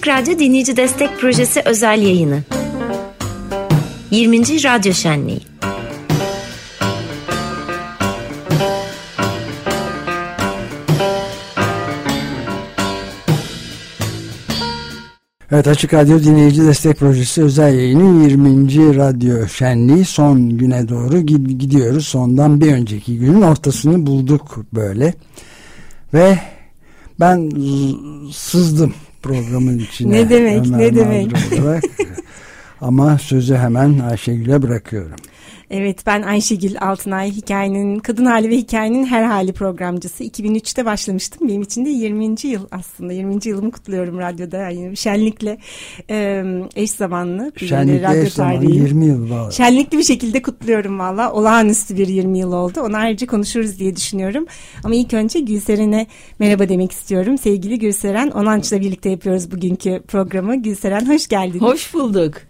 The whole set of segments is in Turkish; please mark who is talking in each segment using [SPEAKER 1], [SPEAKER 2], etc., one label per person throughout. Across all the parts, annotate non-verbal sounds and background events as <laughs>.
[SPEAKER 1] Açık Radyo Dinleyici Destek Projesi özel yayını. 20. Radyo Şenliği.
[SPEAKER 2] Evet Açık Radyo Dinleyici Destek Projesi özel yayını 20. Radyo Şenliği son güne doğru gidiyoruz. Sondan bir önceki günün ortasını bulduk böyle. Ve ben sızdım programın içine.
[SPEAKER 3] Ne demek
[SPEAKER 2] Ömer
[SPEAKER 3] ne demek. <laughs>
[SPEAKER 2] Ama sözü hemen Ayşegül'e bırakıyorum.
[SPEAKER 3] Evet ben Ayşegül Altınay hikayenin kadın hali ve hikayenin her hali programcısı. 2003'te başlamıştım. Benim için de 20. yıl aslında. 20. yılımı kutluyorum radyoda. Yani şenlikle e, eş zamanlı.
[SPEAKER 2] Şenlikle radyo eş zamanlı 20 yıl var.
[SPEAKER 3] Şenlikli bir şekilde kutluyorum valla. Olağanüstü bir 20 yıl oldu. Onu ayrıca konuşuruz diye düşünüyorum. Ama ilk önce Gülseren'e merhaba demek istiyorum. Sevgili Gülseren Onanç'la birlikte yapıyoruz bugünkü programı. Gülseren hoş geldin.
[SPEAKER 4] Hoş bulduk.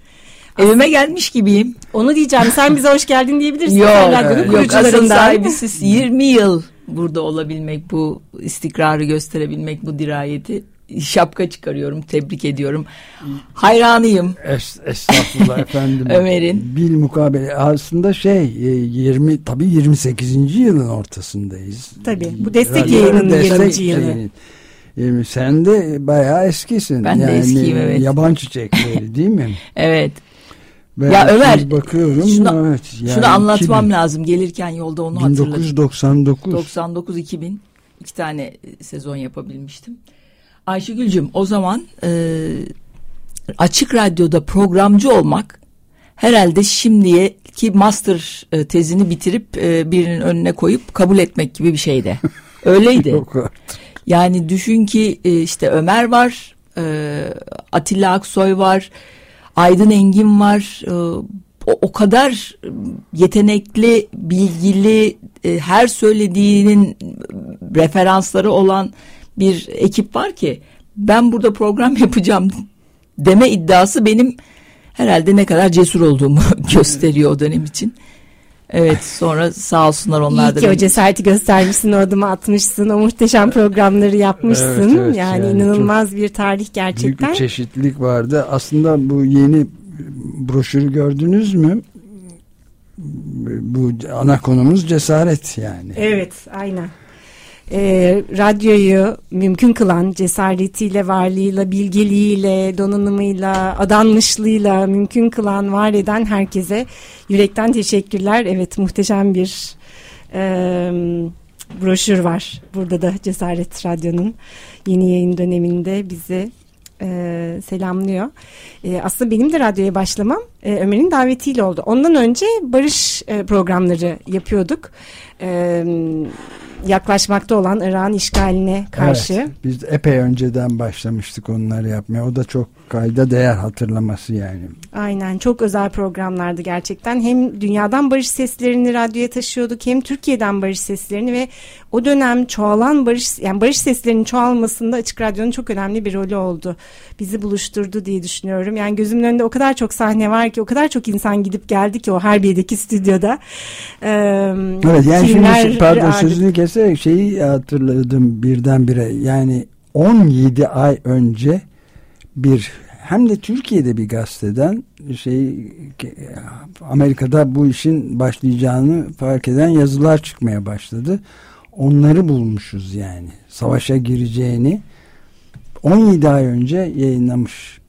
[SPEAKER 4] Evime gelmiş gibiyim.
[SPEAKER 3] Onu diyeceğim. Sen bize hoş geldin diyebilirsin.
[SPEAKER 4] Yok, evet. yok asıl sahibi siz 20 yıl burada olabilmek, bu istikrarı gösterebilmek, bu dirayeti şapka çıkarıyorum, tebrik ediyorum. Hayranıyım.
[SPEAKER 2] Es, estağfurullah <laughs> efendim.
[SPEAKER 4] Ömer'in.
[SPEAKER 2] Bil mukabele aslında şey 20 tabii 28. yılın ortasındayız.
[SPEAKER 3] Tabii bu destek Radyo, yayının destek 20. yılı.
[SPEAKER 2] Yayın. Sen de bayağı eskisin.
[SPEAKER 4] Ben yani, de eskiyim evet.
[SPEAKER 2] Yaban çiçekleri değil mi? <laughs>
[SPEAKER 4] evet.
[SPEAKER 2] Ben ya Ömer bakıyorum.
[SPEAKER 4] Şunu,
[SPEAKER 2] evet,
[SPEAKER 4] yani şunu anlatmam 2000, lazım. Gelirken yolda onu
[SPEAKER 2] 1999.
[SPEAKER 4] hatırladım. 99-2000 iki tane e, sezon yapabilmiştim. Ayşegül'cüm o zaman e, açık radyoda programcı olmak herhalde şimdiye ki master e, tezini bitirip e, birinin önüne koyup kabul etmek gibi bir şeydi. <laughs> Öyleydi.
[SPEAKER 2] Yok artık.
[SPEAKER 4] Yani düşün ki e, işte Ömer var, e, Atilla Aksoy var, Aydın Engin var. E, o, o kadar yetenekli, bilgili, e, her söylediğinin referansları olan bir ekip var ki ben burada program <laughs> yapacağım deme iddiası benim herhalde ne kadar cesur olduğumu <laughs> gösteriyor o dönem için. Evet sonra sağ olsunlar onlar
[SPEAKER 3] İyi da. İyi ki o cesareti göstermişsin o adımı atmışsın o muhteşem programları yapmışsın. Evet, evet, yani, yani inanılmaz bir tarih gerçekten. Büyük
[SPEAKER 2] bir çeşitlilik vardı. Aslında bu yeni broşürü gördünüz mü? Bu ana konumuz cesaret yani.
[SPEAKER 3] Evet aynen e, radyoyu mümkün kılan cesaretiyle, varlığıyla, bilgeliğiyle, donanımıyla, adanmışlığıyla mümkün kılan, var eden herkese yürekten teşekkürler. Evet muhteşem bir e, broşür var. Burada da Cesaret Radyo'nun yeni yayın döneminde bizi e, selamlıyor. E, aslında benim de radyoya başlamam e, Ömer'in davetiyle oldu. Ondan önce barış e, programları yapıyorduk. E, yaklaşmakta olan Irak'ın işgaline karşı. Evet,
[SPEAKER 2] biz epey önceden başlamıştık onları yapmaya. O da çok kayda değer hatırlaması yani.
[SPEAKER 3] Aynen çok özel programlardı gerçekten. Hem dünyadan barış seslerini radyoya taşıyorduk hem Türkiye'den barış seslerini ve o dönem çoğalan barış yani barış seslerinin çoğalmasında Açık Radyo'nun çok önemli bir rolü oldu. Bizi buluşturdu diye düşünüyorum. Yani gözümün önünde o kadar çok sahne var ki o kadar çok insan gidip geldi ki o Harbiye'deki stüdyoda.
[SPEAKER 2] Ee, evet yani şimdi pardon sözünü keserek şeyi hatırladım birdenbire yani 17 ay önce bir hem de Türkiye'de bir gazeteden şey Amerika'da bu işin başlayacağını fark eden yazılar çıkmaya başladı. Onları bulmuşuz yani. Savaşa gireceğini 17 ay önce yayınlamış.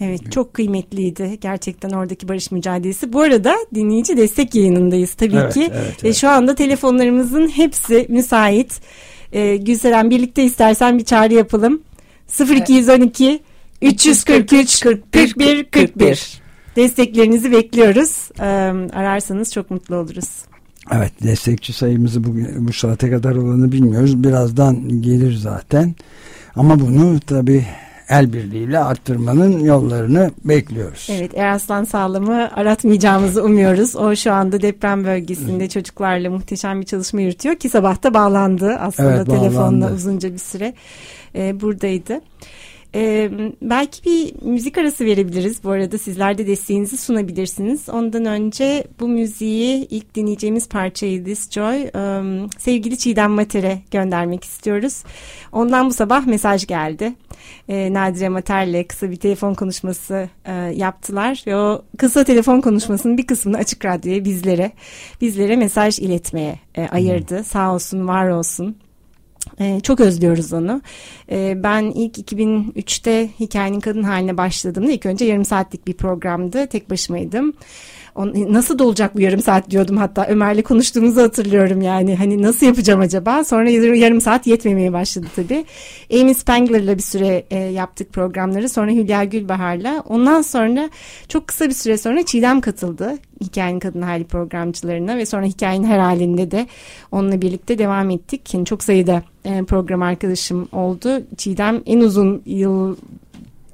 [SPEAKER 3] Evet çok kıymetliydi gerçekten oradaki barış mücadelesi. Bu arada dinleyici destek yayınındayız tabii
[SPEAKER 2] evet,
[SPEAKER 3] ki.
[SPEAKER 2] Evet, evet.
[SPEAKER 3] Ve şu anda telefonlarımızın hepsi müsait. Ee, Gülseren birlikte istersen bir çağrı yapalım. 0212 343 41 41 Desteklerinizi bekliyoruz. Ee, ararsanız çok mutlu oluruz.
[SPEAKER 2] Evet destekçi sayımızı bugün, bu saate kadar olanı bilmiyoruz. Birazdan gelir zaten. Ama bunu tabi el birliğiyle arttırmanın yollarını bekliyoruz.
[SPEAKER 3] Evet Eraslan Sağlam'ı aratmayacağımızı umuyoruz. O şu anda deprem bölgesinde çocuklarla muhteşem bir çalışma yürütüyor ki sabah bağlandı aslında evet, telefonla uzunca bir süre e, buradaydı. Ee, belki bir müzik arası verebiliriz. Bu arada sizler de desteğinizi sunabilirsiniz. Ondan önce bu müziği ilk dinleyeceğimiz parçayı This Joy um, sevgili Çiğdem Mater'e göndermek istiyoruz. Ondan bu sabah mesaj geldi. e, Nadire Mater'le kısa bir telefon konuşması e, yaptılar ve o kısa telefon konuşmasının bir kısmını Açık Radyo'ya bizlere bizlere mesaj iletmeye e, ayırdı. Hmm. Sağ olsun, var olsun. Ee, çok özlüyoruz onu. Ee, ben ilk 2003'te hikayenin kadın haline başladığımda ilk önce yarım saatlik bir programdı. Tek başımaydım nasıl dolacak bu yarım saat diyordum hatta. Ömer'le konuştuğumuzu hatırlıyorum yani. Hani nasıl yapacağım acaba? Sonra yarım saat yetmemeye başladı tabii. Amy Spangler'la bir süre e, yaptık programları. Sonra Hülya Gülbahar'la. Ondan sonra çok kısa bir süre sonra Çiğdem katıldı hikayenin kadın hali programcılarına ve sonra hikayenin her halinde de onunla birlikte devam ettik. Yani çok sayıda e, program arkadaşım oldu. Çiğdem en uzun yıl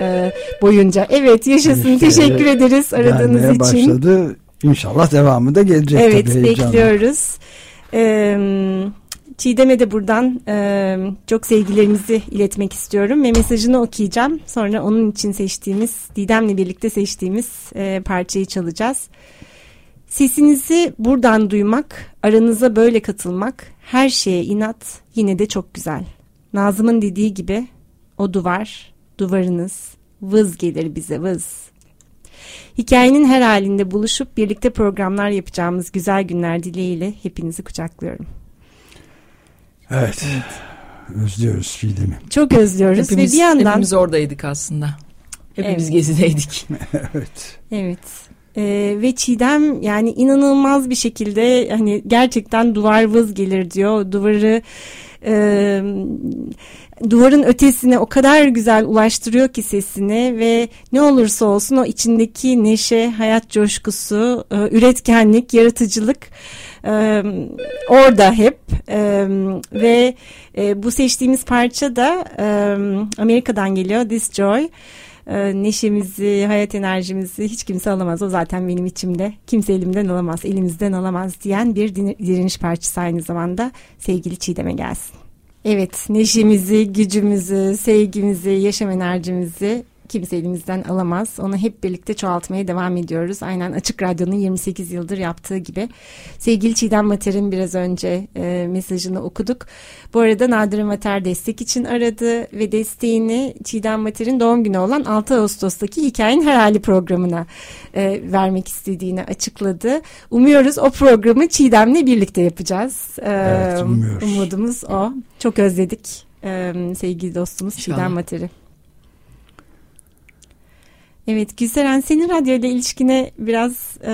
[SPEAKER 3] e, boyunca. Evet yaşasın. İşte, Teşekkür ederiz aradığınız için.
[SPEAKER 2] başladı. İnşallah devamı da gelecek
[SPEAKER 3] evet, tabii bekliyoruz. Ee, Çiğdem'e de buradan e, çok sevgilerimizi iletmek istiyorum ve mesajını okuyacağım. Sonra onun için seçtiğimiz, Didem'le birlikte seçtiğimiz e, parçayı çalacağız. Sesinizi buradan duymak, aranıza böyle katılmak, her şeye inat yine de çok güzel. Nazım'ın dediği gibi o duvar, duvarınız vız gelir bize vız. Hikayenin her halinde buluşup birlikte programlar yapacağımız güzel günler dileğiyle hepinizi kucaklıyorum.
[SPEAKER 2] Evet. evet. Özlüyoruz Çiğdem'i.
[SPEAKER 3] Çok özlüyoruz hepimiz, ve bir yandan...
[SPEAKER 4] Hepimiz oradaydık aslında. Hepimiz evet. gezideydik. <laughs>
[SPEAKER 2] evet.
[SPEAKER 3] Evet. Ee, ve Çiğdem yani inanılmaz bir şekilde hani gerçekten duvar vız gelir diyor. Duvarı e, duvarın ötesine o kadar güzel ulaştırıyor ki sesini ve ne olursa olsun o içindeki neşe, hayat coşkusu, e, üretkenlik, yaratıcılık e, orada hep e, ve bu seçtiğimiz parça da Amerika'dan geliyor This Joy neşemizi, hayat enerjimizi hiç kimse alamaz. O zaten benim içimde. Kimse elimden alamaz, elimizden alamaz diyen bir direniş parçası aynı zamanda sevgili Çiğdem'e gelsin. Evet, neşemizi, gücümüzü, sevgimizi, yaşam enerjimizi kimse elimizden alamaz. Onu hep birlikte çoğaltmaya devam ediyoruz. Aynen Açık Radyo'nun 28 yıldır yaptığı gibi. Sevgili Çiğdem Mater'in biraz önce e, mesajını okuduk. Bu arada Nadir Mater destek için aradı ve desteğini Çiğdem Mater'in doğum günü olan 6 Ağustos'taki Hikayenin Her Hali programına e, vermek istediğini açıkladı. Umuyoruz o programı Çiğdem'le birlikte yapacağız.
[SPEAKER 2] E, evet, umuyoruz.
[SPEAKER 3] Umudumuz o. Çok özledik e, sevgili dostumuz İnşallah. Çiğdem Mater'i. Evet Gülseren senin radyo ile ilişkine biraz e,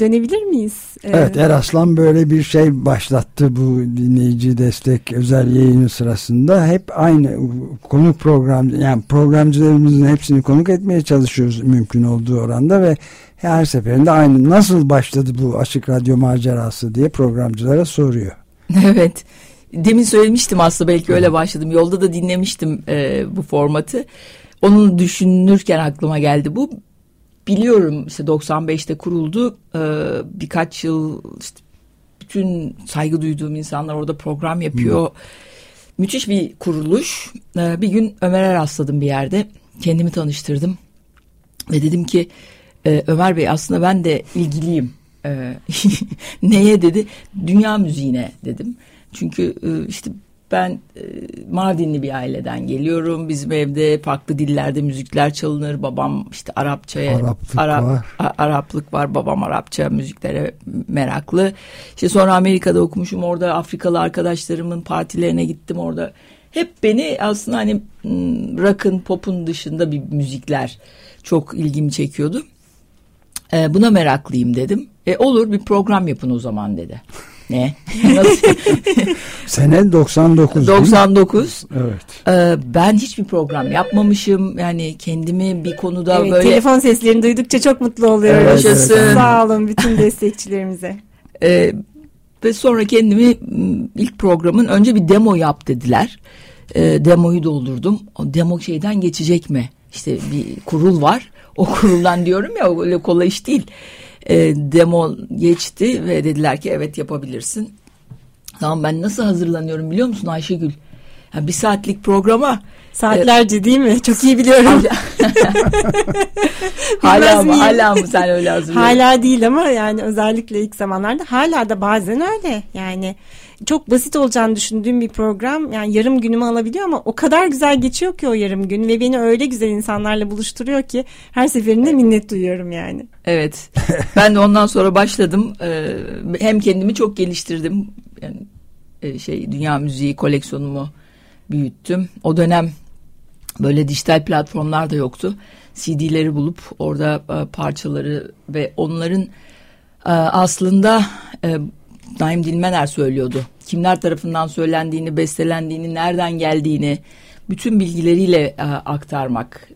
[SPEAKER 3] dönebilir miyiz?
[SPEAKER 2] E, evet Eraslan böyle bir şey başlattı bu dinleyici destek özel yayını sırasında. Hep aynı konuk program yani programcılarımızın hepsini konuk etmeye çalışıyoruz mümkün olduğu oranda ve her seferinde aynı nasıl başladı bu açık radyo macerası diye programcılara soruyor. <laughs>
[SPEAKER 4] Evet. Demin söylemiştim aslında belki öyle başladım. Yolda da dinlemiştim e, bu formatı. Onu düşünürken aklıma geldi bu. Biliyorum işte 95'te kuruldu. Ee, birkaç yıl işte bütün saygı duyduğum insanlar orada program yapıyor. Hmm. Müthiş bir kuruluş. Ee, bir gün Ömer'e rastladım bir yerde. Kendimi tanıştırdım. Ve dedim ki e, Ömer Bey aslında ben de ilgiliyim. Ee, <laughs> neye dedi? Dünya müziğine dedim. Çünkü e, işte ben e, Mardinli bir aileden geliyorum. Bizim evde farklı dillerde müzikler çalınır. Babam işte Arapçaya
[SPEAKER 2] Araplık Arap, var.
[SPEAKER 4] A, Araplık var. Babam Arapça müziklere meraklı. İşte sonra Amerika'da okumuşum. Orada Afrikalı arkadaşlarımın partilerine gittim. Orada hep beni aslında hani rock'ın, pop'un dışında bir müzikler çok ilgimi çekiyordu. E, buna meraklıyım dedim. E, olur bir program yapın o zaman dedi. Ne? <laughs>
[SPEAKER 2] Sene 99.
[SPEAKER 4] 99.
[SPEAKER 2] Evet.
[SPEAKER 4] Ee, ben hiçbir program yapmamışım. Yani kendimi bir konuda
[SPEAKER 3] evet,
[SPEAKER 4] böyle...
[SPEAKER 3] Telefon seslerini duydukça çok mutlu oluyoruz. Evet, evet. Sağ olun bütün destekçilerimize.
[SPEAKER 4] Ee, ve sonra kendimi ilk programın önce bir demo yap dediler. Ee, demoyu doldurdum. O demo şeyden geçecek mi? İşte bir kurul var. O kuruldan diyorum ya öyle kolay iş değil e, demo geçti ve dediler ki evet yapabilirsin. Tamam ben nasıl hazırlanıyorum biliyor musun Ayşegül? Yani bir saatlik programa
[SPEAKER 3] Saatlerce e, değil mi? Çok iyi biliyorum.
[SPEAKER 4] hala <laughs> mı? Hala mı sen öyle hazırlıyorsun?
[SPEAKER 3] Hala değil ama yani özellikle ilk zamanlarda hala da bazen öyle. Yani çok basit olacağını düşündüğüm bir program yani yarım günümü alabiliyor ama o kadar güzel geçiyor ki o yarım gün ve beni öyle güzel insanlarla buluşturuyor ki her seferinde minnet duyuyorum yani.
[SPEAKER 4] Evet. <laughs> Ben de ondan sonra başladım. Ee, hem kendimi çok geliştirdim. Yani e, şey dünya müziği koleksiyonumu büyüttüm. O dönem böyle dijital platformlar da yoktu. CD'leri bulup orada e, parçaları ve onların e, aslında Naim Dilmener söylüyordu. Kimler tarafından söylendiğini, bestelendiğini, nereden geldiğini bütün bilgileriyle aktarmak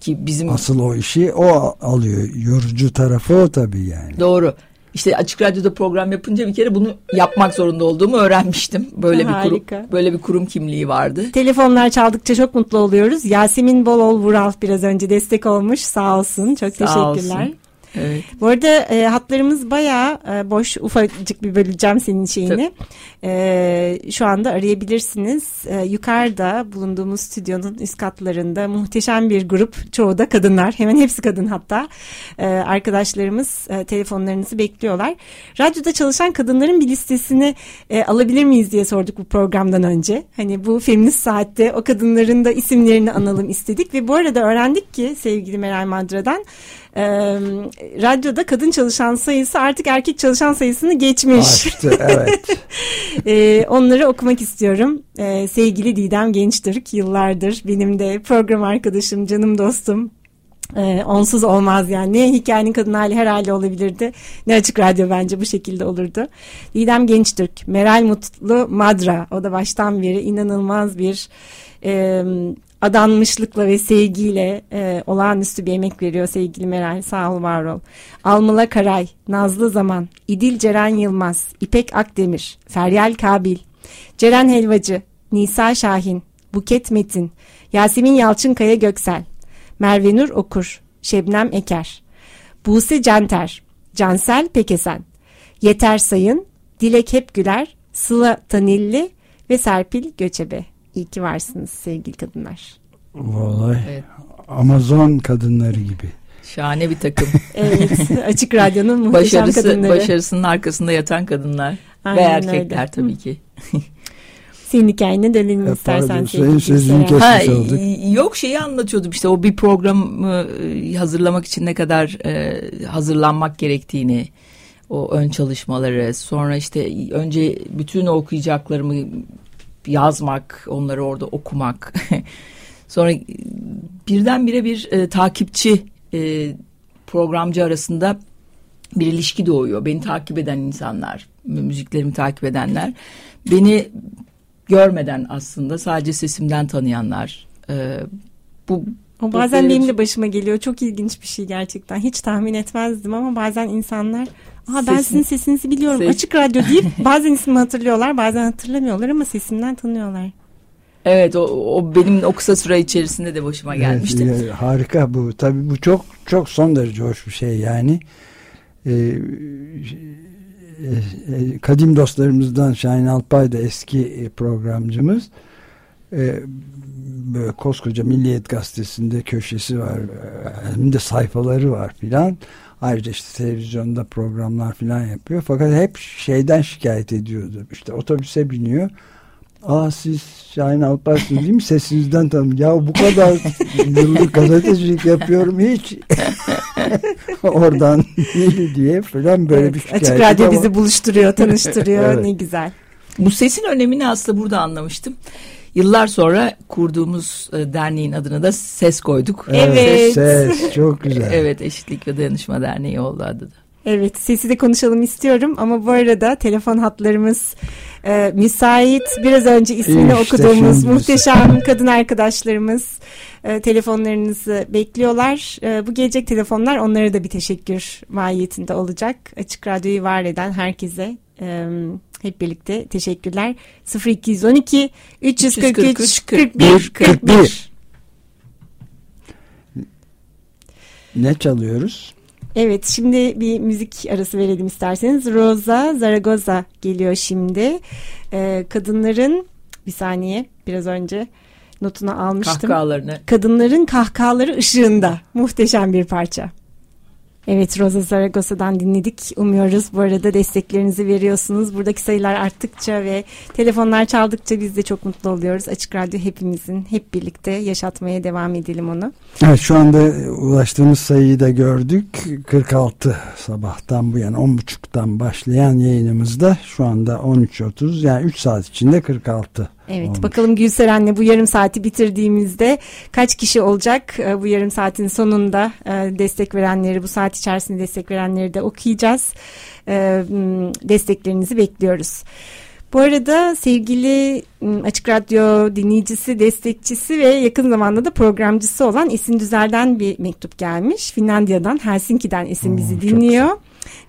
[SPEAKER 2] ki bizim asıl o işi o alıyor. Yorucu tarafı o tabii yani.
[SPEAKER 4] Doğru. İşte açık radyoda program yapınca bir kere bunu yapmak zorunda olduğumu öğrenmiştim. Böyle bir kurum böyle bir kurum kimliği vardı.
[SPEAKER 3] Telefonlar çaldıkça çok mutlu oluyoruz. Yasemin Bolol Vural biraz önce destek olmuş. Sağ olsun. Çok Sağ teşekkürler. Olsun. Evet. Bu arada e, hatlarımız bayağı e, boş ufacık bir böleceğim senin şeyini. E, şu anda arayabilirsiniz. E, yukarıda bulunduğumuz stüdyonun üst katlarında muhteşem bir grup. Çoğu da kadınlar. Hemen hepsi kadın hatta. E, arkadaşlarımız e, telefonlarınızı bekliyorlar. Radyoda çalışan kadınların bir listesini e, alabilir miyiz diye sorduk bu programdan önce. Hani bu feminist saatte o kadınların da isimlerini analım istedik ve bu arada öğrendik ki sevgili Meral Madra'dan e, radyoda kadın çalışan sayısı artık erkek çalışan sayısını geçmiş. Aştı evet. <laughs> e, onları okumak istiyorum. E, sevgili Didem Gençtürk yıllardır benim de program arkadaşım, canım dostum. Ee, onsuz olmaz yani. Ne hikayenin kadın hali her hali olabilirdi. Ne açık radyo bence bu şekilde olurdu. Didem Gençtürk, Meral Mutlu Madra. O da baştan beri inanılmaz bir e, adanmışlıkla ve sevgiyle e, olağanüstü bir emek veriyor sevgili Meral. Sağ ol var ol. Almıla Karay, Nazlı Zaman, İdil Ceren Yılmaz, İpek Akdemir, Feryal Kabil, Ceren Helvacı, Nisa Şahin, Buket Metin, Yasemin Yalçınkaya Göksel, Merve Nur Okur, Şebnem Eker, Buse Center, Cansel Pekesen, Yeter Sayın, Dilek Hep Güler, Sıla Tanilli ve Serpil Göçebe. İyi ki varsınız sevgili kadınlar.
[SPEAKER 2] Vallahi evet. Amazon kadınları gibi.
[SPEAKER 4] Şahane bir takım. <laughs>
[SPEAKER 3] evet. Açık Radyo'nun muhteşem Başarısı, kadınları.
[SPEAKER 4] Başarısının arkasında yatan kadınlar. Aynen ve erkekler öyle. tabii ki. <laughs>
[SPEAKER 3] Senin hikayene dönelim e, istersen. Senin
[SPEAKER 2] sözünü kesmiş olduk.
[SPEAKER 4] Yok şeyi anlatıyordum işte o bir programı e, hazırlamak için ne kadar e, hazırlanmak gerektiğini o ön çalışmaları sonra işte önce bütün okuyacaklarımı yazmak, onları orada okumak. <laughs> Sonra birdenbire bir e, takipçi e, programcı arasında bir ilişki doğuyor. Beni takip eden insanlar, müziklerimi takip edenler, beni görmeden aslında sadece sesimden tanıyanlar. E,
[SPEAKER 3] bu o bazen benim de başıma geliyor. Çok ilginç bir şey gerçekten. Hiç tahmin etmezdim ama bazen insanlar Aa, ben sizin sesinizi biliyorum. Ses. Açık radyo deyip <laughs> bazen ismi hatırlıyorlar bazen hatırlamıyorlar ama sesimden tanıyorlar.
[SPEAKER 4] Evet o, o benim o kısa süre içerisinde de başıma gelmişti.
[SPEAKER 2] Evet, harika bu. Tabii bu çok çok son derece hoş bir şey yani. Ee, e, e, kadim dostlarımızdan Şahin Alpay da eski programcımız. Ee, böyle koskoca Milliyet Gazetesi'nde köşesi var. Hem de sayfaları var filan. Ayrıca işte televizyonda programlar falan yapıyor. Fakat hep şeyden şikayet ediyordu. İşte otobüse biniyor. Aa siz Şahin Alparsınız değil mi? Sesinizden tanım. Ya bu kadar yıllık gazetecilik yapıyorum hiç. <laughs> Oradan değil diye falan böyle evet, bir şikayet.
[SPEAKER 3] Açık radyo ama... bizi buluşturuyor, tanıştırıyor. <laughs> evet. Ne güzel.
[SPEAKER 4] Bu sesin önemini aslında burada anlamıştım. Yıllar sonra kurduğumuz e, derneğin adını da SES koyduk.
[SPEAKER 2] Evet. SES çok güzel. <laughs>
[SPEAKER 4] evet Eşitlik ve Dayanışma Derneği oldu adı da.
[SPEAKER 3] Evet sesi de konuşalım istiyorum ama bu arada telefon hatlarımız e, müsait. Biraz önce ismini işte okuduğumuz muhteşem kadın arkadaşlarımız e, telefonlarınızı bekliyorlar. E, bu gelecek telefonlar onlara da bir teşekkür mahiyetinde olacak. Açık Radyo'yu var eden herkese e, hep birlikte teşekkürler. 0212 343 41 41
[SPEAKER 2] Ne çalıyoruz?
[SPEAKER 3] Evet şimdi bir müzik arası verelim isterseniz. Rosa Zaragoza geliyor şimdi. Ee, kadınların bir saniye biraz önce notunu almıştım.
[SPEAKER 4] Kahkahalarını.
[SPEAKER 3] Kadınların kahkahaları ışığında muhteşem bir parça. Evet Rosa Zaragosa'dan dinledik. Umuyoruz bu arada desteklerinizi veriyorsunuz. Buradaki sayılar arttıkça ve telefonlar çaldıkça biz de çok mutlu oluyoruz. Açık Radyo hepimizin hep birlikte yaşatmaya devam edelim onu.
[SPEAKER 2] Evet şu anda ulaştığımız sayıyı da gördük. 46 sabahtan bu yana 10.30'dan başlayan yayınımızda şu anda 13.30 yani 3 saat içinde 46
[SPEAKER 3] Evet Olmuş. bakalım Gülseren'le bu yarım saati bitirdiğimizde kaç kişi olacak e, bu yarım saatin sonunda e, destek verenleri bu saat içerisinde destek verenleri de okuyacağız. E, desteklerinizi bekliyoruz. Bu arada sevgili Açık Radyo dinleyicisi, destekçisi ve yakın zamanda da programcısı olan Esin Düzel'den bir mektup gelmiş. Finlandiya'dan, Helsinki'den Esin bizi dinliyor.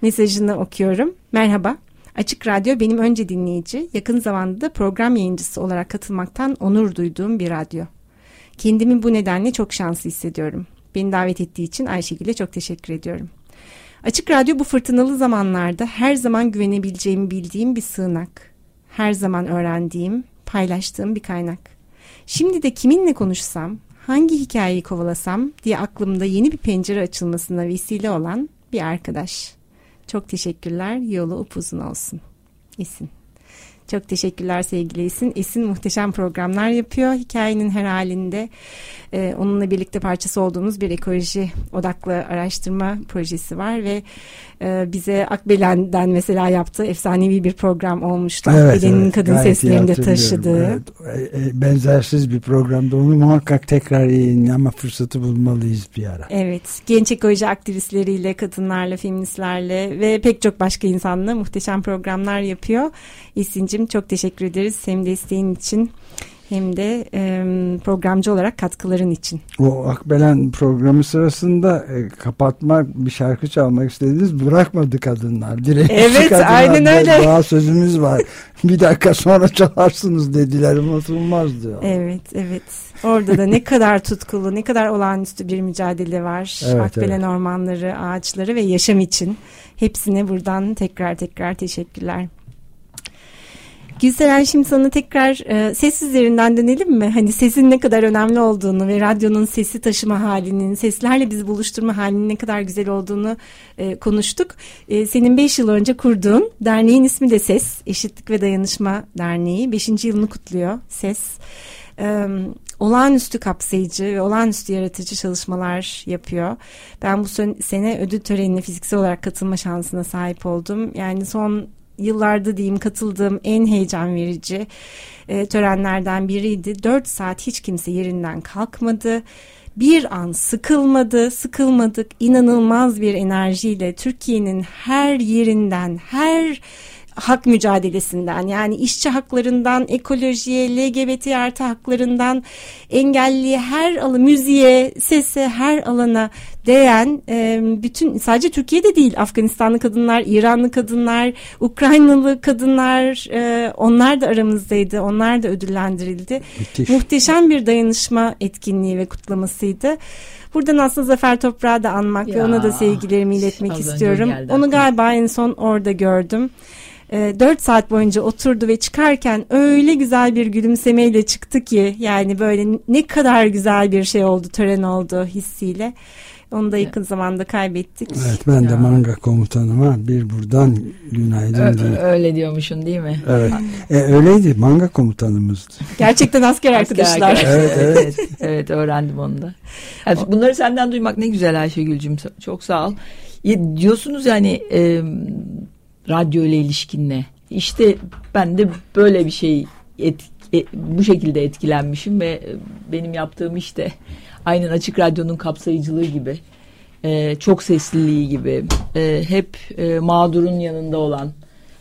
[SPEAKER 3] Mesajını okuyorum. Merhaba. Açık Radyo benim önce dinleyici, yakın zamanda da program yayıncısı olarak katılmaktan onur duyduğum bir radyo. Kendimi bu nedenle çok şanslı hissediyorum. Beni davet ettiği için Ayşegül'e çok teşekkür ediyorum. Açık Radyo bu fırtınalı zamanlarda her zaman güvenebileceğimi bildiğim bir sığınak. Her zaman öğrendiğim, paylaştığım bir kaynak. Şimdi de kiminle konuşsam, hangi hikayeyi kovalasam diye aklımda yeni bir pencere açılmasına vesile olan bir arkadaş. Çok teşekkürler. Yolu upuzun olsun. İsin. Çok teşekkürler sevgili Esin. Esin muhteşem programlar yapıyor. Hikayenin her halinde e, onunla birlikte parçası olduğumuz bir ekoloji odaklı araştırma projesi var ve e, bize Akbelen'den mesela yaptığı efsanevi bir program olmuştu. Evet, Akbelen'in evet, kadın seslerini de taşıdığı. Evet,
[SPEAKER 2] e, e, benzersiz bir programda onu muhakkak tekrar yayınlama fırsatı bulmalıyız bir ara.
[SPEAKER 3] Evet. Genç ekoloji aktivistleriyle, kadınlarla, feministlerle ve pek çok başka insanla muhteşem programlar yapıyor. Esin'cim çok teşekkür ederiz. Hem desteğin için hem de e, programcı olarak katkıların için.
[SPEAKER 2] O Akbelen programı sırasında e, kapatmak bir şarkı çalmak istediniz bırakmadı kadınlar. Direkt
[SPEAKER 3] evet kadınlar, aynen öyle.
[SPEAKER 2] Daha sözümüz var. <laughs> bir dakika sonra çalarsınız dediler unutulmaz diyor.
[SPEAKER 3] Evet evet. Orada da ne kadar tutkulu ne kadar olağanüstü bir mücadele var. Evet, Akbelen evet. ormanları, ağaçları ve yaşam için. Hepsine buradan tekrar tekrar teşekkürler. Gülseren şimdi sana tekrar e, ses üzerinden dönelim mi? Hani sesin ne kadar önemli olduğunu ve radyonun sesi taşıma halinin, seslerle bizi buluşturma halinin ne kadar güzel olduğunu e, konuştuk. E, senin 5 yıl önce kurduğun derneğin ismi de SES, Eşitlik ve Dayanışma Derneği. 5. yılını kutluyor SES. E, olağanüstü kapsayıcı ve olağanüstü yaratıcı çalışmalar yapıyor. Ben bu sene ödül törenine fiziksel olarak katılma şansına sahip oldum. Yani son yıllarda diyeyim katıldığım en heyecan verici e, törenlerden biriydi. Dört saat hiç kimse yerinden kalkmadı. Bir an sıkılmadı, sıkılmadık. İnanılmaz bir enerjiyle Türkiye'nin her yerinden, her hak mücadelesinden yani işçi haklarından ekolojiye, LGBT artı haklarından engelliye her alı müziğe, sese her alana değen e, bütün sadece Türkiye'de değil Afganistanlı kadınlar, İranlı kadınlar, Ukraynalı kadınlar e, onlar da aramızdaydı. Onlar da ödüllendirildi. Müthiş. Muhteşem bir dayanışma etkinliği ve kutlamasıydı. Buradan aslında Zafer Toprağı da anmak ya, ve ona da sevgilerimi iletmek istiyorum. Onu galiba en son orada gördüm e, ee, 4 saat boyunca oturdu ve çıkarken öyle güzel bir gülümsemeyle çıktı ki yani böyle ne kadar güzel bir şey oldu tören oldu hissiyle. Onu da yakın zamanda kaybettik.
[SPEAKER 2] Evet ben ya. de manga komutanıma bir buradan günaydın
[SPEAKER 4] diyeyim. Öyle diyormuşsun değil mi?
[SPEAKER 2] Evet. E, öyleydi manga komutanımızdı.
[SPEAKER 3] Gerçekten asker arkadaşlar.
[SPEAKER 2] Asker, evet, evet. evet,
[SPEAKER 4] evet öğrendim onu da. Yani bunları senden duymak ne güzel Ayşegül'cüm. Çok sağ ol. Ya, diyorsunuz yani e, radyo ile ilişkinle. İşte ben de böyle bir şey et, et, bu şekilde etkilenmişim ve e, benim yaptığım işte aynen açık radyonun kapsayıcılığı gibi e, çok sesliliği gibi e, hep e, mağdurun yanında olan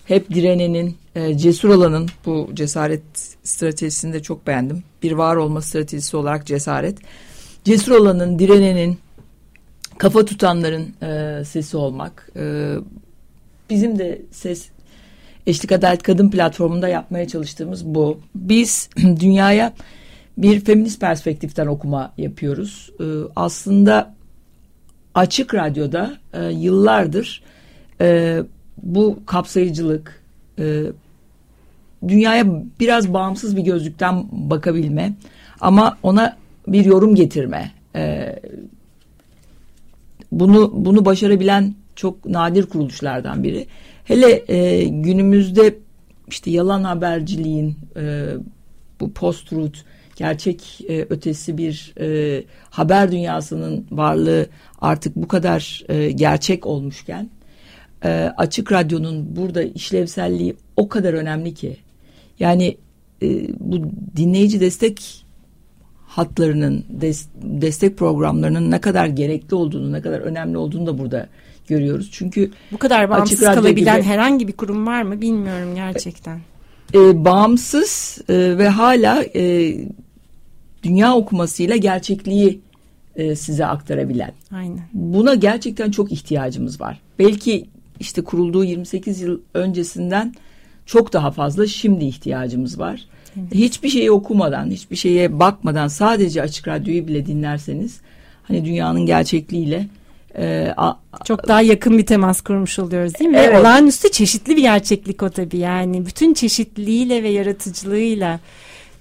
[SPEAKER 4] hep direnenin e, cesur olanın bu cesaret stratejisini de çok beğendim. Bir var olma stratejisi olarak cesaret. Cesur olanın, direnenin, kafa tutanların e, sesi olmak. E, bizim de ses Eşlik Adalet Kadın platformunda yapmaya çalıştığımız bu. Biz <clears throat> dünyaya bir feminist perspektiften okuma yapıyoruz. Ee, aslında açık radyoda e, yıllardır e, bu kapsayıcılık, e, dünyaya biraz bağımsız bir gözlükten bakabilme ama ona bir yorum getirme, e, bunu bunu başarabilen çok nadir kuruluşlardan biri. Hele e, günümüzde işte yalan haberciliğin e, bu post-truth gerçek e, ötesi bir e, haber dünyasının varlığı artık bu kadar e, gerçek olmuşken e, açık radyonun burada işlevselliği o kadar önemli ki yani e, bu dinleyici destek hatlarının des, destek programlarının ne kadar gerekli olduğunu ne kadar önemli olduğunu da burada görüyoruz. Çünkü
[SPEAKER 3] bu kadar bağımsız kalabilen gibi, herhangi bir kurum var mı bilmiyorum gerçekten.
[SPEAKER 4] E, bağımsız e, ve hala e, dünya okumasıyla gerçekliği e, size aktarabilen.
[SPEAKER 3] Aynen.
[SPEAKER 4] Buna gerçekten çok ihtiyacımız var. Belki işte kurulduğu 28 yıl öncesinden çok daha fazla şimdi ihtiyacımız var. Evet. Hiçbir şeyi okumadan, hiçbir şeye bakmadan sadece açık radyoyu bile dinlerseniz hani dünyanın gerçekliğiyle
[SPEAKER 3] e, a, çok daha yakın bir temas kurmuş oluyoruz değil mi? Evet. Olağanüstü çeşitli bir gerçeklik o tabii yani bütün çeşitliliğiyle ve yaratıcılığıyla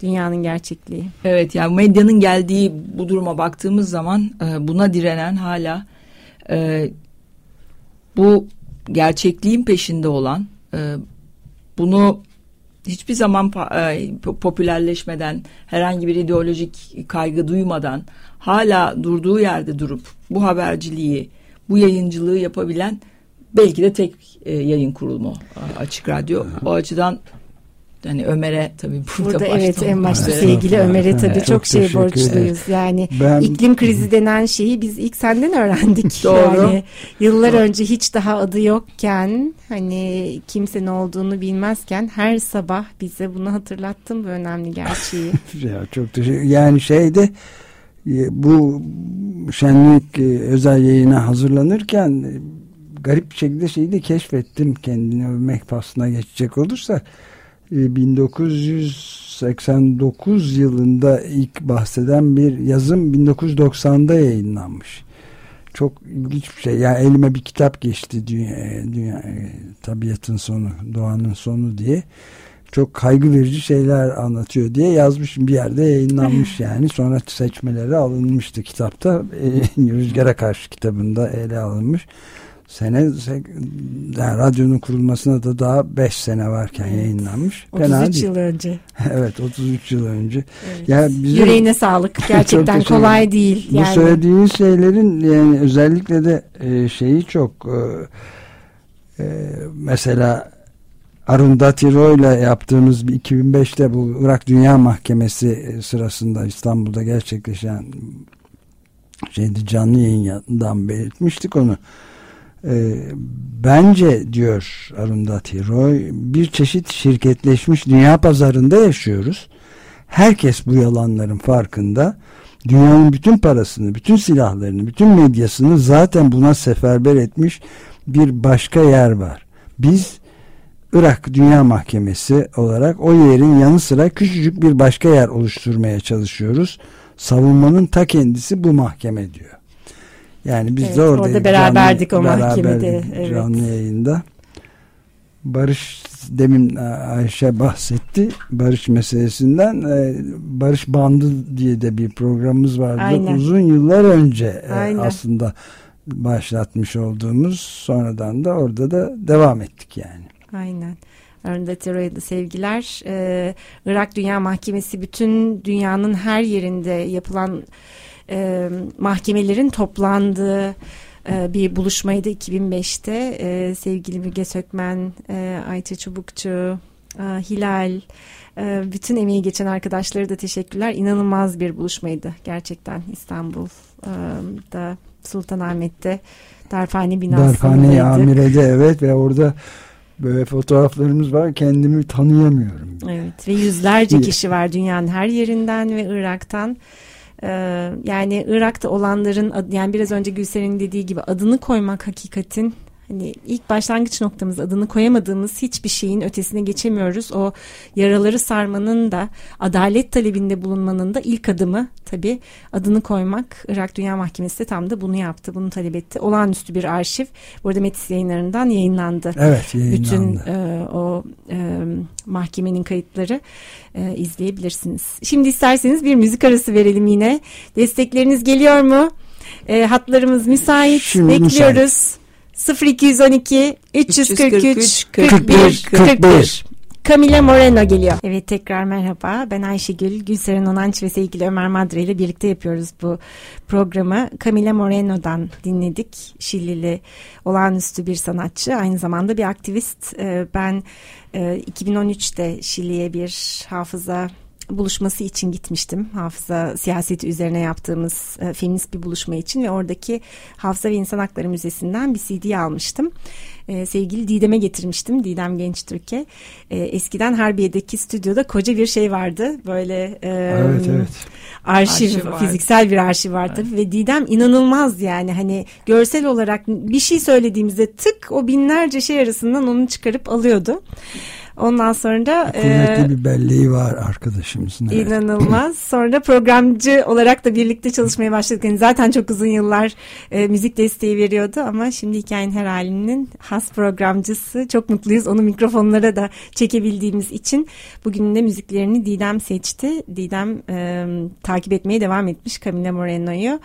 [SPEAKER 3] dünyanın gerçekliği.
[SPEAKER 4] Evet yani medyanın geldiği bu duruma baktığımız zaman e, buna direnen hala e, bu gerçekliğin peşinde olan e, bunu hiçbir zaman e, popülerleşmeden herhangi bir ideolojik kaygı duymadan hala durduğu yerde durup bu haberciliği bu yayıncılığı yapabilen belki de tek e, yayın kurulumu açık radyo. O açıdan hani Ömer'e tabii burada,
[SPEAKER 3] burada evet en başta sevgili Ömer'e tabii çok, çok şey borçluyuz. Yani ben, iklim krizi denen şeyi biz ilk senden öğrendik. <laughs> Doğru. Yani yıllar Doğru. önce hiç daha adı yokken hani kimse ne olduğunu bilmezken her sabah bize bunu hatırlattın bu önemli gerçeği. <laughs>
[SPEAKER 2] ya çok teşekkür yani şeyde bu şenlik e, özel yayına hazırlanırken e, garip bir şekilde şeyi de keşfettim kendini övmek faslına geçecek olursa 1989 yılında ilk bahseden bir yazım 1990'da yayınlanmış. Çok ilginç bir şey. Yani elime bir kitap geçti dünya, dünya tabiatın sonu, doğanın sonu diye. Çok kaygı verici şeyler anlatıyor diye yazmışım bir yerde yayınlanmış <laughs> yani. Sonra seçmeleri alınmıştı kitapta. <laughs> Rüzgara Karşı kitabında ele alınmış sene yani radyonun kurulmasına da daha 5 sene varken evet. yayınlanmış.
[SPEAKER 3] 33 Fena yıl önce. <laughs>
[SPEAKER 2] evet 33 yıl önce.
[SPEAKER 3] Evet. Yani bizim, Yüreğine sağlık. Gerçekten kolay değil.
[SPEAKER 2] Bu yani. söylediğiniz şeylerin yani özellikle de e, şeyi çok e, e, mesela Arundhati Roy ile yaptığımız 2005'te bu Irak Dünya Mahkemesi sırasında İstanbul'da gerçekleşen şeydi canlı yayından belirtmiştik onu e, bence diyor Arundhati Roy bir çeşit şirketleşmiş dünya pazarında yaşıyoruz. Herkes bu yalanların farkında. Dünyanın bütün parasını, bütün silahlarını, bütün medyasını zaten buna seferber etmiş bir başka yer var. Biz Irak Dünya Mahkemesi olarak o yerin yanı sıra küçücük bir başka yer oluşturmaya çalışıyoruz. Savunmanın ta kendisi bu mahkeme diyor. Yani biz
[SPEAKER 3] evet,
[SPEAKER 2] de orada, orada
[SPEAKER 3] beraberdik canlı, o mahkemede.
[SPEAKER 2] Evet. Canlı yayında. Barış demin Ayşe bahsetti barış meselesinden e, barış bandı diye de bir programımız vardı Aynen. uzun yıllar önce e, Aynen. aslında başlatmış olduğumuz sonradan da orada da devam ettik yani.
[SPEAKER 3] Aynen. Arunda Tero'ya sevgiler. Ee, Irak Dünya Mahkemesi bütün dünyanın her yerinde yapılan e, mahkemelerin toplandığı e, bir buluşmaydı 2005'te. E, sevgili Müge Sökmen, e, Ayça Çubukçu, e, Hilal, e, bütün emeği geçen arkadaşlara da teşekkürler. İnanılmaz bir buluşmaydı gerçekten İstanbul'da, Sultanahmet'te. Darphane binasında.
[SPEAKER 2] Darphane Amire'de evet ve orada böyle fotoğraflarımız var kendimi tanıyamıyorum.
[SPEAKER 3] Evet ve yüzlerce kişi var dünyanın her yerinden ve Irak'tan. Ee, yani Irak'ta olanların yani biraz önce Gülser'in dediği gibi adını koymak hakikatin hani ilk başlangıç noktamız adını koyamadığımız hiçbir şeyin ötesine geçemiyoruz. O yaraları sarmanın da adalet talebinde bulunmanın da ilk adımı tabii adını koymak. Irak Dünya Mahkemesi de tam da bunu yaptı. Bunu talep etti. Olağanüstü bir arşiv. Burada Metis yayınlarından yayınlandı.
[SPEAKER 2] Evet yayınlandı.
[SPEAKER 3] Bütün e, o e, mahkemenin kayıtları e, izleyebilirsiniz. Şimdi isterseniz bir müzik arası verelim yine. Destekleriniz geliyor mu? E, hatlarımız müsait. Şimdi Bekliyoruz. Müsait. 0212 343 41 41. Camila Moreno geliyor. Evet tekrar merhaba. Ben Ayşegül, Gülseren Onanç ve sevgili Ömer Madre ile birlikte yapıyoruz bu programı. Camila Moreno'dan dinledik. Şilili olağanüstü bir sanatçı. Aynı zamanda bir aktivist. Ee, ben 2013'te e, Şili'ye bir hafıza buluşması için gitmiştim. Hafıza siyaseti üzerine yaptığımız e, feminist bir buluşma için ve oradaki Hafıza ve İnsan Hakları Müzesi'nden bir CD almıştım. E, sevgili Didem'e getirmiştim. Didem Genç Türkiye. E, eskiden Harbiye'deki stüdyoda koca bir şey vardı. Böyle e, evet, evet. arşiv, arşiv fiziksel bir arşiv vardı. Evet. Ve Didem inanılmaz yani hani görsel olarak bir şey söylediğimizde tık o binlerce şey arasından onu çıkarıp alıyordu. Ondan sonra da
[SPEAKER 2] kuvvetli e, bir belleği var arkadaşımızın.
[SPEAKER 3] Evet. İnanılmaz. <laughs> Sonra programcı olarak da birlikte çalışmaya başladık. Yani zaten çok uzun yıllar e, müzik desteği veriyordu ama şimdi hikayenin her halinin has programcısı. Çok mutluyuz. Onu mikrofonlara da çekebildiğimiz için. Bugün de müziklerini Didem seçti. Didem e, takip etmeye devam etmiş Camila Moreno'yu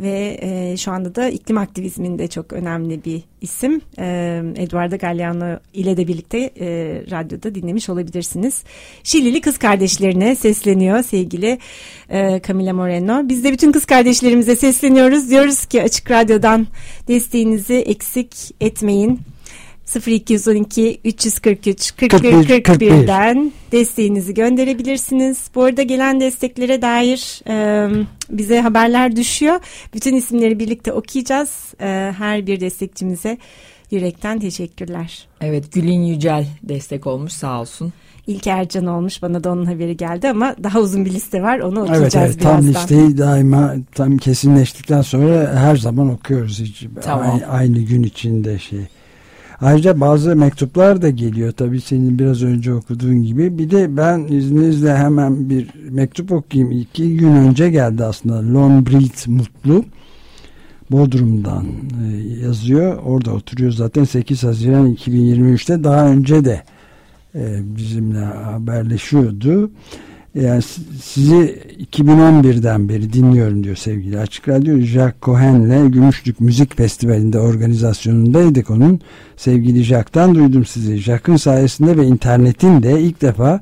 [SPEAKER 3] ve e, şu anda da iklim aktivizminde çok önemli bir isim. E, Eduardo Galliano ile de birlikte e, radyoda dinlemiş olabilirsiniz. Şilili kız kardeşlerine sesleniyor sevgili e, Camila Moreno. Biz de bütün kız kardeşlerimize sesleniyoruz. Diyoruz ki Açık Radyo'dan desteğinizi eksik etmeyin. 0212 343 41 41'den desteğinizi gönderebilirsiniz. Bu arada gelen desteklere dair e, bize haberler düşüyor. Bütün isimleri birlikte okuyacağız. E, her bir destekçimize yürekten teşekkürler.
[SPEAKER 4] Evet Gülün Yücel destek olmuş sağ olsun.
[SPEAKER 3] İlk Ercan olmuş bana da onun haberi geldi ama daha uzun bir liste var onu okuyacağız evet, evet, birazdan.
[SPEAKER 2] Tam listeyi daima tam kesinleştikten sonra her zaman okuyoruz hiç tamam. aynı, aynı gün içinde şey. Ayrıca bazı mektuplar da geliyor tabii senin biraz önce okuduğun gibi. Bir de ben izninizle hemen bir mektup okuyayım. İki gün önce geldi aslında. Lombrit Mutlu. Bodrum'dan e, yazıyor. Orada oturuyor zaten 8 Haziran 2023'te daha önce de e, bizimle haberleşiyordu. Yani sizi 2011'den beri dinliyorum diyor sevgili Açık Radyo. Jack Cohen'le Gümüşlük Müzik Festivali'nde organizasyonundaydık onun. Sevgili Jack'tan duydum sizi. Jack'ın sayesinde ve internetin de ilk defa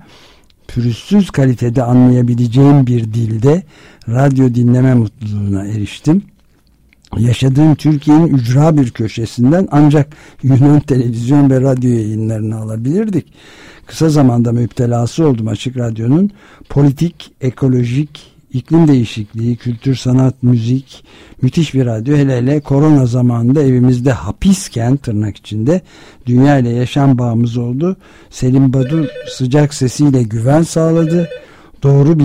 [SPEAKER 2] pürüzsüz kalitede anlayabileceğim bir dilde radyo dinleme mutluluğuna eriştim. Yaşadığım Türkiye'nin ücra bir köşesinden ancak Yunan televizyon ve radyo yayınlarını alabilirdik kısa zamanda müptelası oldum Açık Radyo'nun politik, ekolojik, iklim değişikliği, kültür, sanat, müzik, müthiş bir radyo. Hele hele korona zamanında evimizde hapisken tırnak içinde dünya ile yaşam bağımız oldu. Selim Badur sıcak sesiyle güven sağladı. Doğru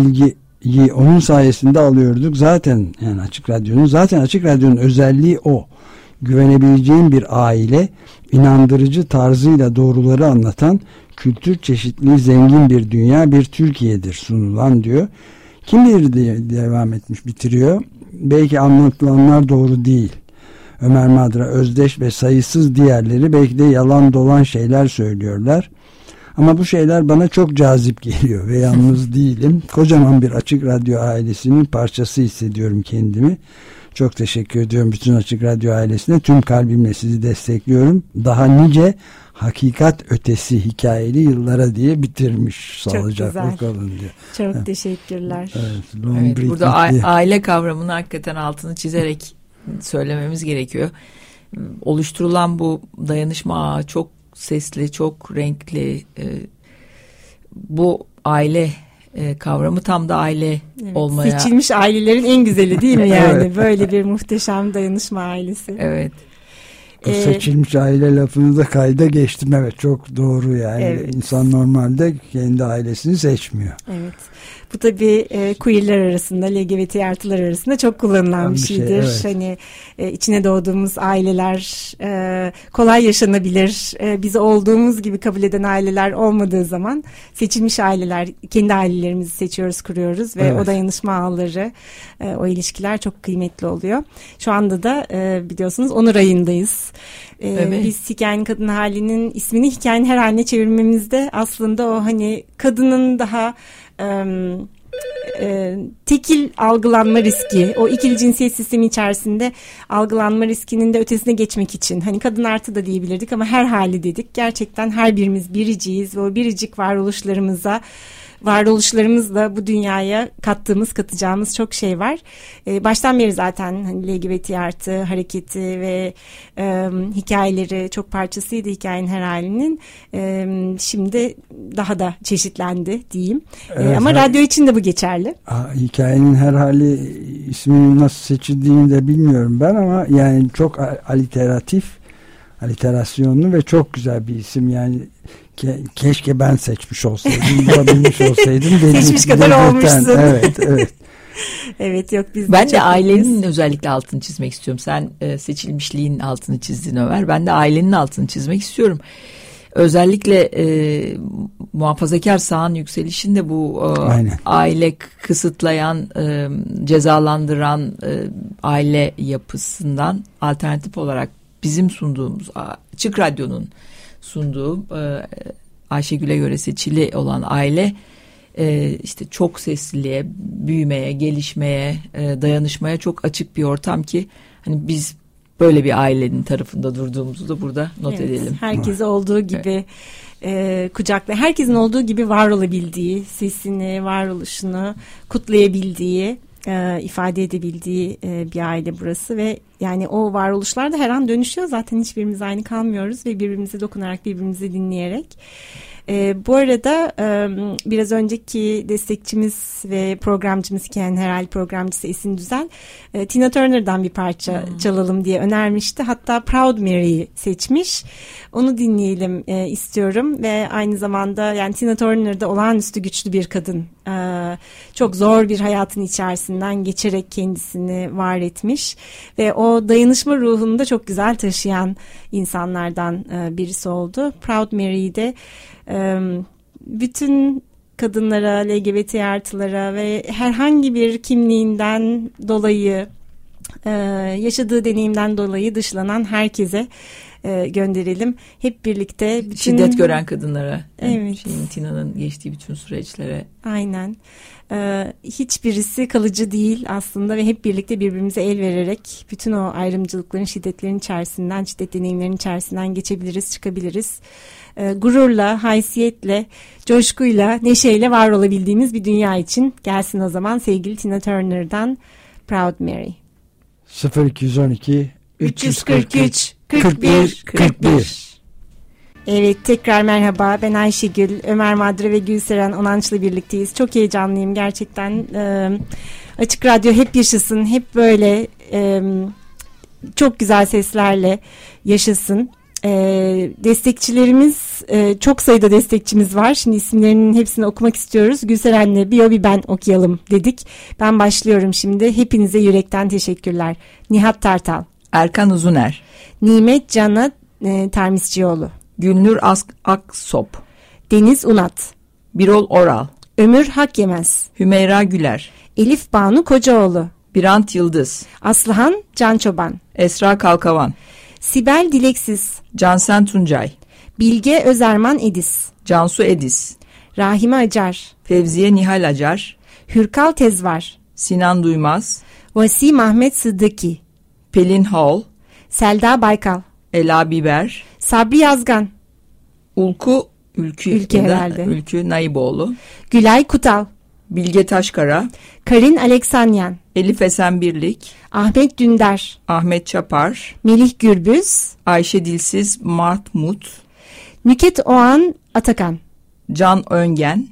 [SPEAKER 2] bilgiyi onun sayesinde alıyorduk. Zaten yani Açık Radyo'nun zaten Açık Radyo'nun özelliği o. Güvenebileceğin bir aile inandırıcı tarzıyla doğruları anlatan kültür çeşitliliği zengin bir dünya bir Türkiye'dir sunulan diyor. Kim bilir diye devam etmiş bitiriyor. Belki anlatılanlar doğru değil. Ömer Madra, Özdeş ve sayısız diğerleri belki de yalan dolan şeyler söylüyorlar. Ama bu şeyler bana çok cazip geliyor ve yalnız <laughs> değilim. Kocaman bir açık radyo ailesinin parçası hissediyorum kendimi. Çok teşekkür ediyorum bütün Açık Radyo ailesine. Tüm kalbimle sizi destekliyorum. Daha nice hakikat ötesi hikayeli yıllara diye bitirmiş. Sağlıcakla kalın diyor.
[SPEAKER 3] Çok teşekkürler.
[SPEAKER 4] Evet, evet, burada aile kavramını hakikaten altını çizerek söylememiz gerekiyor. Oluşturulan bu dayanışma ağı çok sesli, çok renkli. E, bu aile e, kavramı tam da aile evet, olmaya.
[SPEAKER 3] Seçilmiş ailelerin en güzeli değil mi <laughs> yani? evet. Böyle bir muhteşem dayanışma ailesi.
[SPEAKER 4] Evet.
[SPEAKER 2] Bu ee, seçilmiş aile lafını da kayda geçtim. Evet çok doğru yani. Evet. İnsan normalde kendi ailesini seçmiyor.
[SPEAKER 3] Evet. Bu tabii e, queerler arasında, LGBT artılar arasında çok kullanılan bir, bir şey, şeydir. Şey, evet. Hani e, içine doğduğumuz aileler e, kolay yaşanabilir. E, bizi olduğumuz gibi kabul eden aileler olmadığı zaman seçilmiş aileler, kendi ailelerimizi seçiyoruz, kuruyoruz ve evet. o dayanışma ağları, e, o ilişkiler çok kıymetli oluyor. Şu anda da e, biliyorsunuz onur ayındayız. E, evet. Biz hikayenin kadın halinin ismini hikayenin her haline çevirmemizde aslında o hani kadının daha e, tekil algılanma riski, o ikili cinsiyet sistemi içerisinde algılanma riskinin de ötesine geçmek için hani kadın artı da diyebilirdik ama her hali dedik. Gerçekten her birimiz biriciyiz ve o biricik varoluşlarımıza varoluşlarımızla bu dünyaya kattığımız, katacağımız çok şey var. E, baştan beri zaten hani LGBT artı hareketi ve e, hikayeleri çok parçasıydı hikayenin her halinin. E, şimdi daha da çeşitlendi diyeyim. E, evet, e, ama her, radyo için de bu geçerli.
[SPEAKER 2] Hikayenin her hali ismini nasıl seçildiğini de bilmiyorum ben ama yani çok aliteratif aliterasyonlu ve çok güzel bir isim yani Ke keşke ben seçmiş olsaydım, bulabilmiş olsaydım.
[SPEAKER 3] Seçmiş kadar olmuşsun.
[SPEAKER 2] Evet, evet. <laughs>
[SPEAKER 3] evet yok biz
[SPEAKER 4] Ben de, de ailenin özellikle altını çizmek istiyorum. Sen e, seçilmişliğin altını çizdin Ömer. Ben de ailenin altını çizmek istiyorum. Özellikle e, muhafazakar sağın yükselişinde bu e, aile kısıtlayan, e, cezalandıran e, aile yapısından alternatif olarak bizim sunduğumuz Açık Radyo'nun sunduğu e, Ayşegül'e göre seçili olan aile e, işte çok sesliliğe, büyümeye, gelişmeye, e, dayanışmaya çok açık bir ortam ki hani biz böyle bir ailenin tarafında durduğumuzu da burada not evet, edelim.
[SPEAKER 3] Herkes olduğu gibi evet. e, kucakla, herkesin olduğu gibi var olabildiği, sesini, varoluşunu kutlayabildiği e, ifade edebildiği e, bir aile burası ve yani o varoluşlar da her an dönüşüyor. Zaten hiçbirimiz aynı kalmıyoruz ve birbirimize dokunarak birbirimizi dinleyerek e, bu arada e, biraz önceki destekçimiz ve programcımız Ken Herhal programcısı Esin Düzel e, Tina Turner'dan bir parça hmm. çalalım diye önermişti. Hatta Proud Mary'i seçmiş. Onu dinleyelim e, istiyorum ve aynı zamanda yani Tina Turner da olağanüstü güçlü bir kadın. E, çok zor bir hayatın içerisinden geçerek kendisini var etmiş ve o dayanışma ruhunu da çok güzel taşıyan insanlardan e, birisi oldu. Proud Mary'i de bütün kadınlara, LGBT artılara ve herhangi bir kimliğinden dolayı yaşadığı deneyimden dolayı dışlanan herkese gönderelim. Hep birlikte
[SPEAKER 4] bütün... şiddet gören kadınlara. Evet. Şeyin Tina'nın geçtiği bütün süreçlere.
[SPEAKER 3] Aynen. hiçbirisi kalıcı değil aslında ve hep birlikte birbirimize el vererek bütün o ayrımcılıkların, şiddetlerin içerisinden, şiddet deneyimlerinin içerisinden geçebiliriz, çıkabiliriz e, gururla, haysiyetle, coşkuyla, neşeyle var olabildiğimiz bir dünya için gelsin o zaman sevgili Tina Turner'dan Proud Mary.
[SPEAKER 2] 0212
[SPEAKER 3] 343 41 41 Evet tekrar merhaba ben Ayşegül, Ömer Madre ve Gülseren Onanç'la birlikteyiz. Çok heyecanlıyım gerçekten. Ee, Açık Radyo hep yaşasın, hep böyle e, çok güzel seslerle yaşasın e, destekçilerimiz e, çok sayıda destekçimiz var. Şimdi isimlerinin hepsini okumak istiyoruz. Gülseren'le Biyo bir ben okuyalım dedik. Ben başlıyorum şimdi. Hepinize yürekten teşekkürler. Nihat Tartal.
[SPEAKER 4] Erkan Uzuner.
[SPEAKER 3] Nimet Can'a e, Termisçioğlu.
[SPEAKER 4] Gülnur Ask Aksop.
[SPEAKER 3] Deniz Unat.
[SPEAKER 4] Birol Oral.
[SPEAKER 3] Ömür Hak Yemez.
[SPEAKER 4] Hümeyra Güler.
[SPEAKER 3] Elif Banu Kocaoğlu.
[SPEAKER 4] Birant Yıldız.
[SPEAKER 3] Aslıhan Can Çoban.
[SPEAKER 4] Esra Kalkavan.
[SPEAKER 3] Sibel Dileksiz.
[SPEAKER 4] Cansen Tuncay.
[SPEAKER 3] Bilge Özerman Edis.
[SPEAKER 4] Cansu Edis.
[SPEAKER 3] Rahime Acar.
[SPEAKER 4] Fevziye Nihal Acar.
[SPEAKER 3] Hürkal Tezvar.
[SPEAKER 4] Sinan Duymaz.
[SPEAKER 3] Vasi Mahmet Sıddıki.
[SPEAKER 4] Pelin Hall.
[SPEAKER 3] Selda Baykal.
[SPEAKER 4] Ela Biber.
[SPEAKER 3] Sabri Yazgan.
[SPEAKER 4] Ulku Ülkü,
[SPEAKER 3] Ülke herhalde.
[SPEAKER 4] Ülkü Naiboğlu.
[SPEAKER 3] Gülay Kutal.
[SPEAKER 4] Bilge Taşkara.
[SPEAKER 3] Karin Aleksanyan.
[SPEAKER 4] Elif Esen Birlik,
[SPEAKER 3] Ahmet Dündar,
[SPEAKER 4] Ahmet Çapar,
[SPEAKER 3] Melih Gürbüz,
[SPEAKER 4] Ayşe Dilsiz Martmut,
[SPEAKER 3] Nüket Oğan Atakan,
[SPEAKER 4] Can Öngen,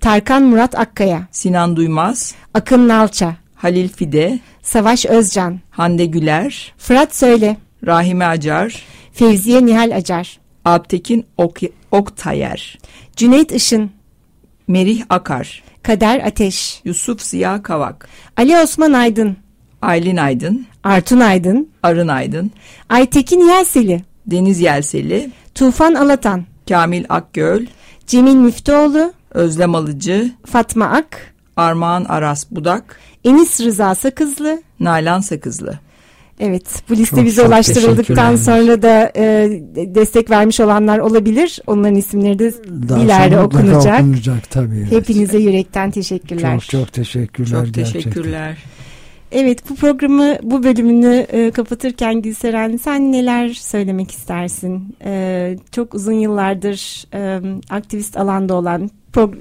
[SPEAKER 3] Tarkan Murat Akkaya,
[SPEAKER 4] Sinan Duymaz,
[SPEAKER 3] Akın Nalça,
[SPEAKER 4] Halil Fide,
[SPEAKER 3] Savaş Özcan,
[SPEAKER 4] Hande Güler,
[SPEAKER 3] Fırat Söyle,
[SPEAKER 4] Rahime Acar,
[SPEAKER 3] Fevziye Nihal Acar,
[SPEAKER 4] Alptekin ok Oktayer,
[SPEAKER 3] Cüneyt Işın,
[SPEAKER 4] Merih Akar,
[SPEAKER 3] Kader Ateş,
[SPEAKER 4] Yusuf Ziya Kavak,
[SPEAKER 3] Ali Osman Aydın,
[SPEAKER 4] Aylin Aydın,
[SPEAKER 3] Artun Aydın,
[SPEAKER 4] Arın Aydın,
[SPEAKER 3] Aytekin Yelseli,
[SPEAKER 4] Deniz Yelseli,
[SPEAKER 3] Tufan Alatan,
[SPEAKER 4] Kamil Akgöl,
[SPEAKER 3] Cemil Müftüoğlu,
[SPEAKER 4] Özlem Alıcı,
[SPEAKER 3] Fatma Ak,
[SPEAKER 4] Armağan Aras Budak,
[SPEAKER 3] Enis Rıza Sakızlı,
[SPEAKER 4] Nalan Sakızlı.
[SPEAKER 3] Evet bu liste çok, bize çok ulaştırıldıktan sonra da e, destek vermiş olanlar olabilir. Onların isimleri de Daha ileride okunacak.
[SPEAKER 2] okunacak tabii. Evet.
[SPEAKER 3] Hepinize yürekten teşekkürler.
[SPEAKER 2] Çok çok teşekkürler.
[SPEAKER 4] Çok teşekkürler. Gerçekten.
[SPEAKER 3] Evet bu programı bu bölümünü e, kapatırken Gülseren sen neler söylemek istersin? E, çok uzun yıllardır e, aktivist alanda olan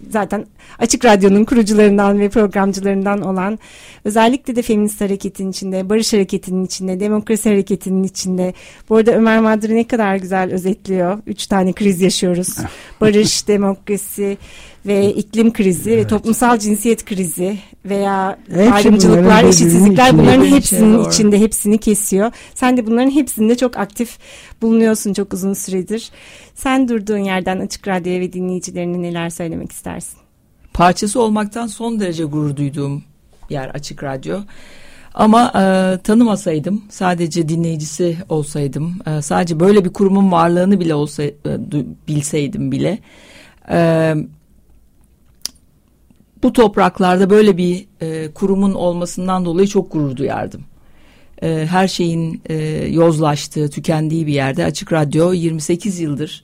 [SPEAKER 3] zaten Açık Radyo'nun kurucularından ve programcılarından olan özellikle de feminist hareketin içinde, barış hareketinin içinde, demokrasi hareketinin içinde. Bu arada Ömer Madri ne kadar güzel özetliyor. Üç tane kriz yaşıyoruz. <laughs> Barış, demokrasi ve iklim krizi evet. ve toplumsal cinsiyet krizi veya Hepsi ayrımcılıklar, eşitsizlikler bunların hepsinin şey içinde hepsini kesiyor. Sen de bunların hepsinde çok aktif bulunuyorsun çok uzun süredir. Sen durduğun yerden Açık Radyo'ya ve dinleyicilerine neler söylemek istersin?
[SPEAKER 4] Parçası olmaktan son derece gurur duyduğum yer Açık Radyo. Ama e, tanımasaydım, sadece dinleyicisi olsaydım, e, sadece böyle bir kurumun varlığını bile olsa e, bilseydim bile, e, bu topraklarda böyle bir e, kurumun olmasından dolayı çok gurur duyardım. E, her şeyin e, yozlaştığı, tükendiği bir yerde Açık Radyo 28 yıldır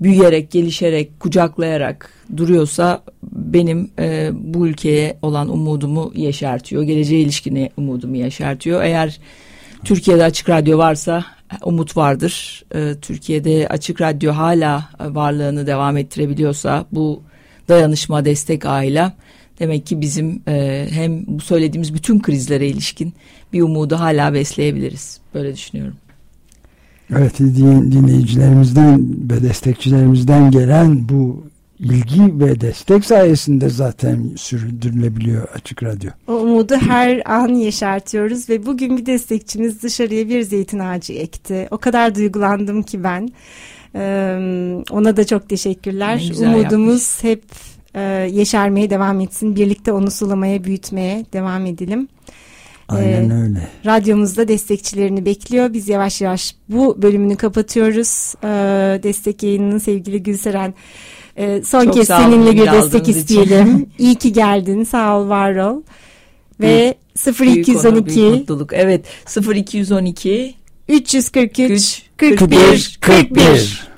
[SPEAKER 4] büyüyerek, gelişerek, kucaklayarak duruyorsa benim e, bu ülkeye olan umudumu yeşertiyor. Geleceğe ilişkin umudumu yeşertiyor. Eğer Türkiye'de açık radyo varsa umut vardır. E, Türkiye'de açık radyo hala varlığını devam ettirebiliyorsa bu dayanışma, destek aile demek ki bizim e, hem bu söylediğimiz bütün krizlere ilişkin bir umudu hala besleyebiliriz. Böyle düşünüyorum.
[SPEAKER 2] Evet dinleyicilerimizden ve destekçilerimizden gelen bu ilgi ve destek sayesinde zaten sürdürülebiliyor Açık Radyo.
[SPEAKER 3] O umudu her an yeşertiyoruz ve bugün bir destekçimiz dışarıya bir zeytin ağacı ekti. O kadar duygulandım ki ben. Ona da çok teşekkürler. Umudumuz yapmış. hep e, yeşermeye devam etsin. Birlikte onu sulamaya, büyütmeye devam edelim.
[SPEAKER 2] Aynen ee, öyle.
[SPEAKER 3] Radyomuzda destekçilerini bekliyor. Biz yavaş yavaş bu bölümünü kapatıyoruz. Ee, destek yayınının sevgili Gülseren. Ee, son Çok kez seninle bir destek isteyelim. <laughs> İyi ki geldin. Sağ ol, var ol. Ve büyük, 0212 büyük
[SPEAKER 4] mutluluk. Evet 0212
[SPEAKER 3] 343 41 41. 41.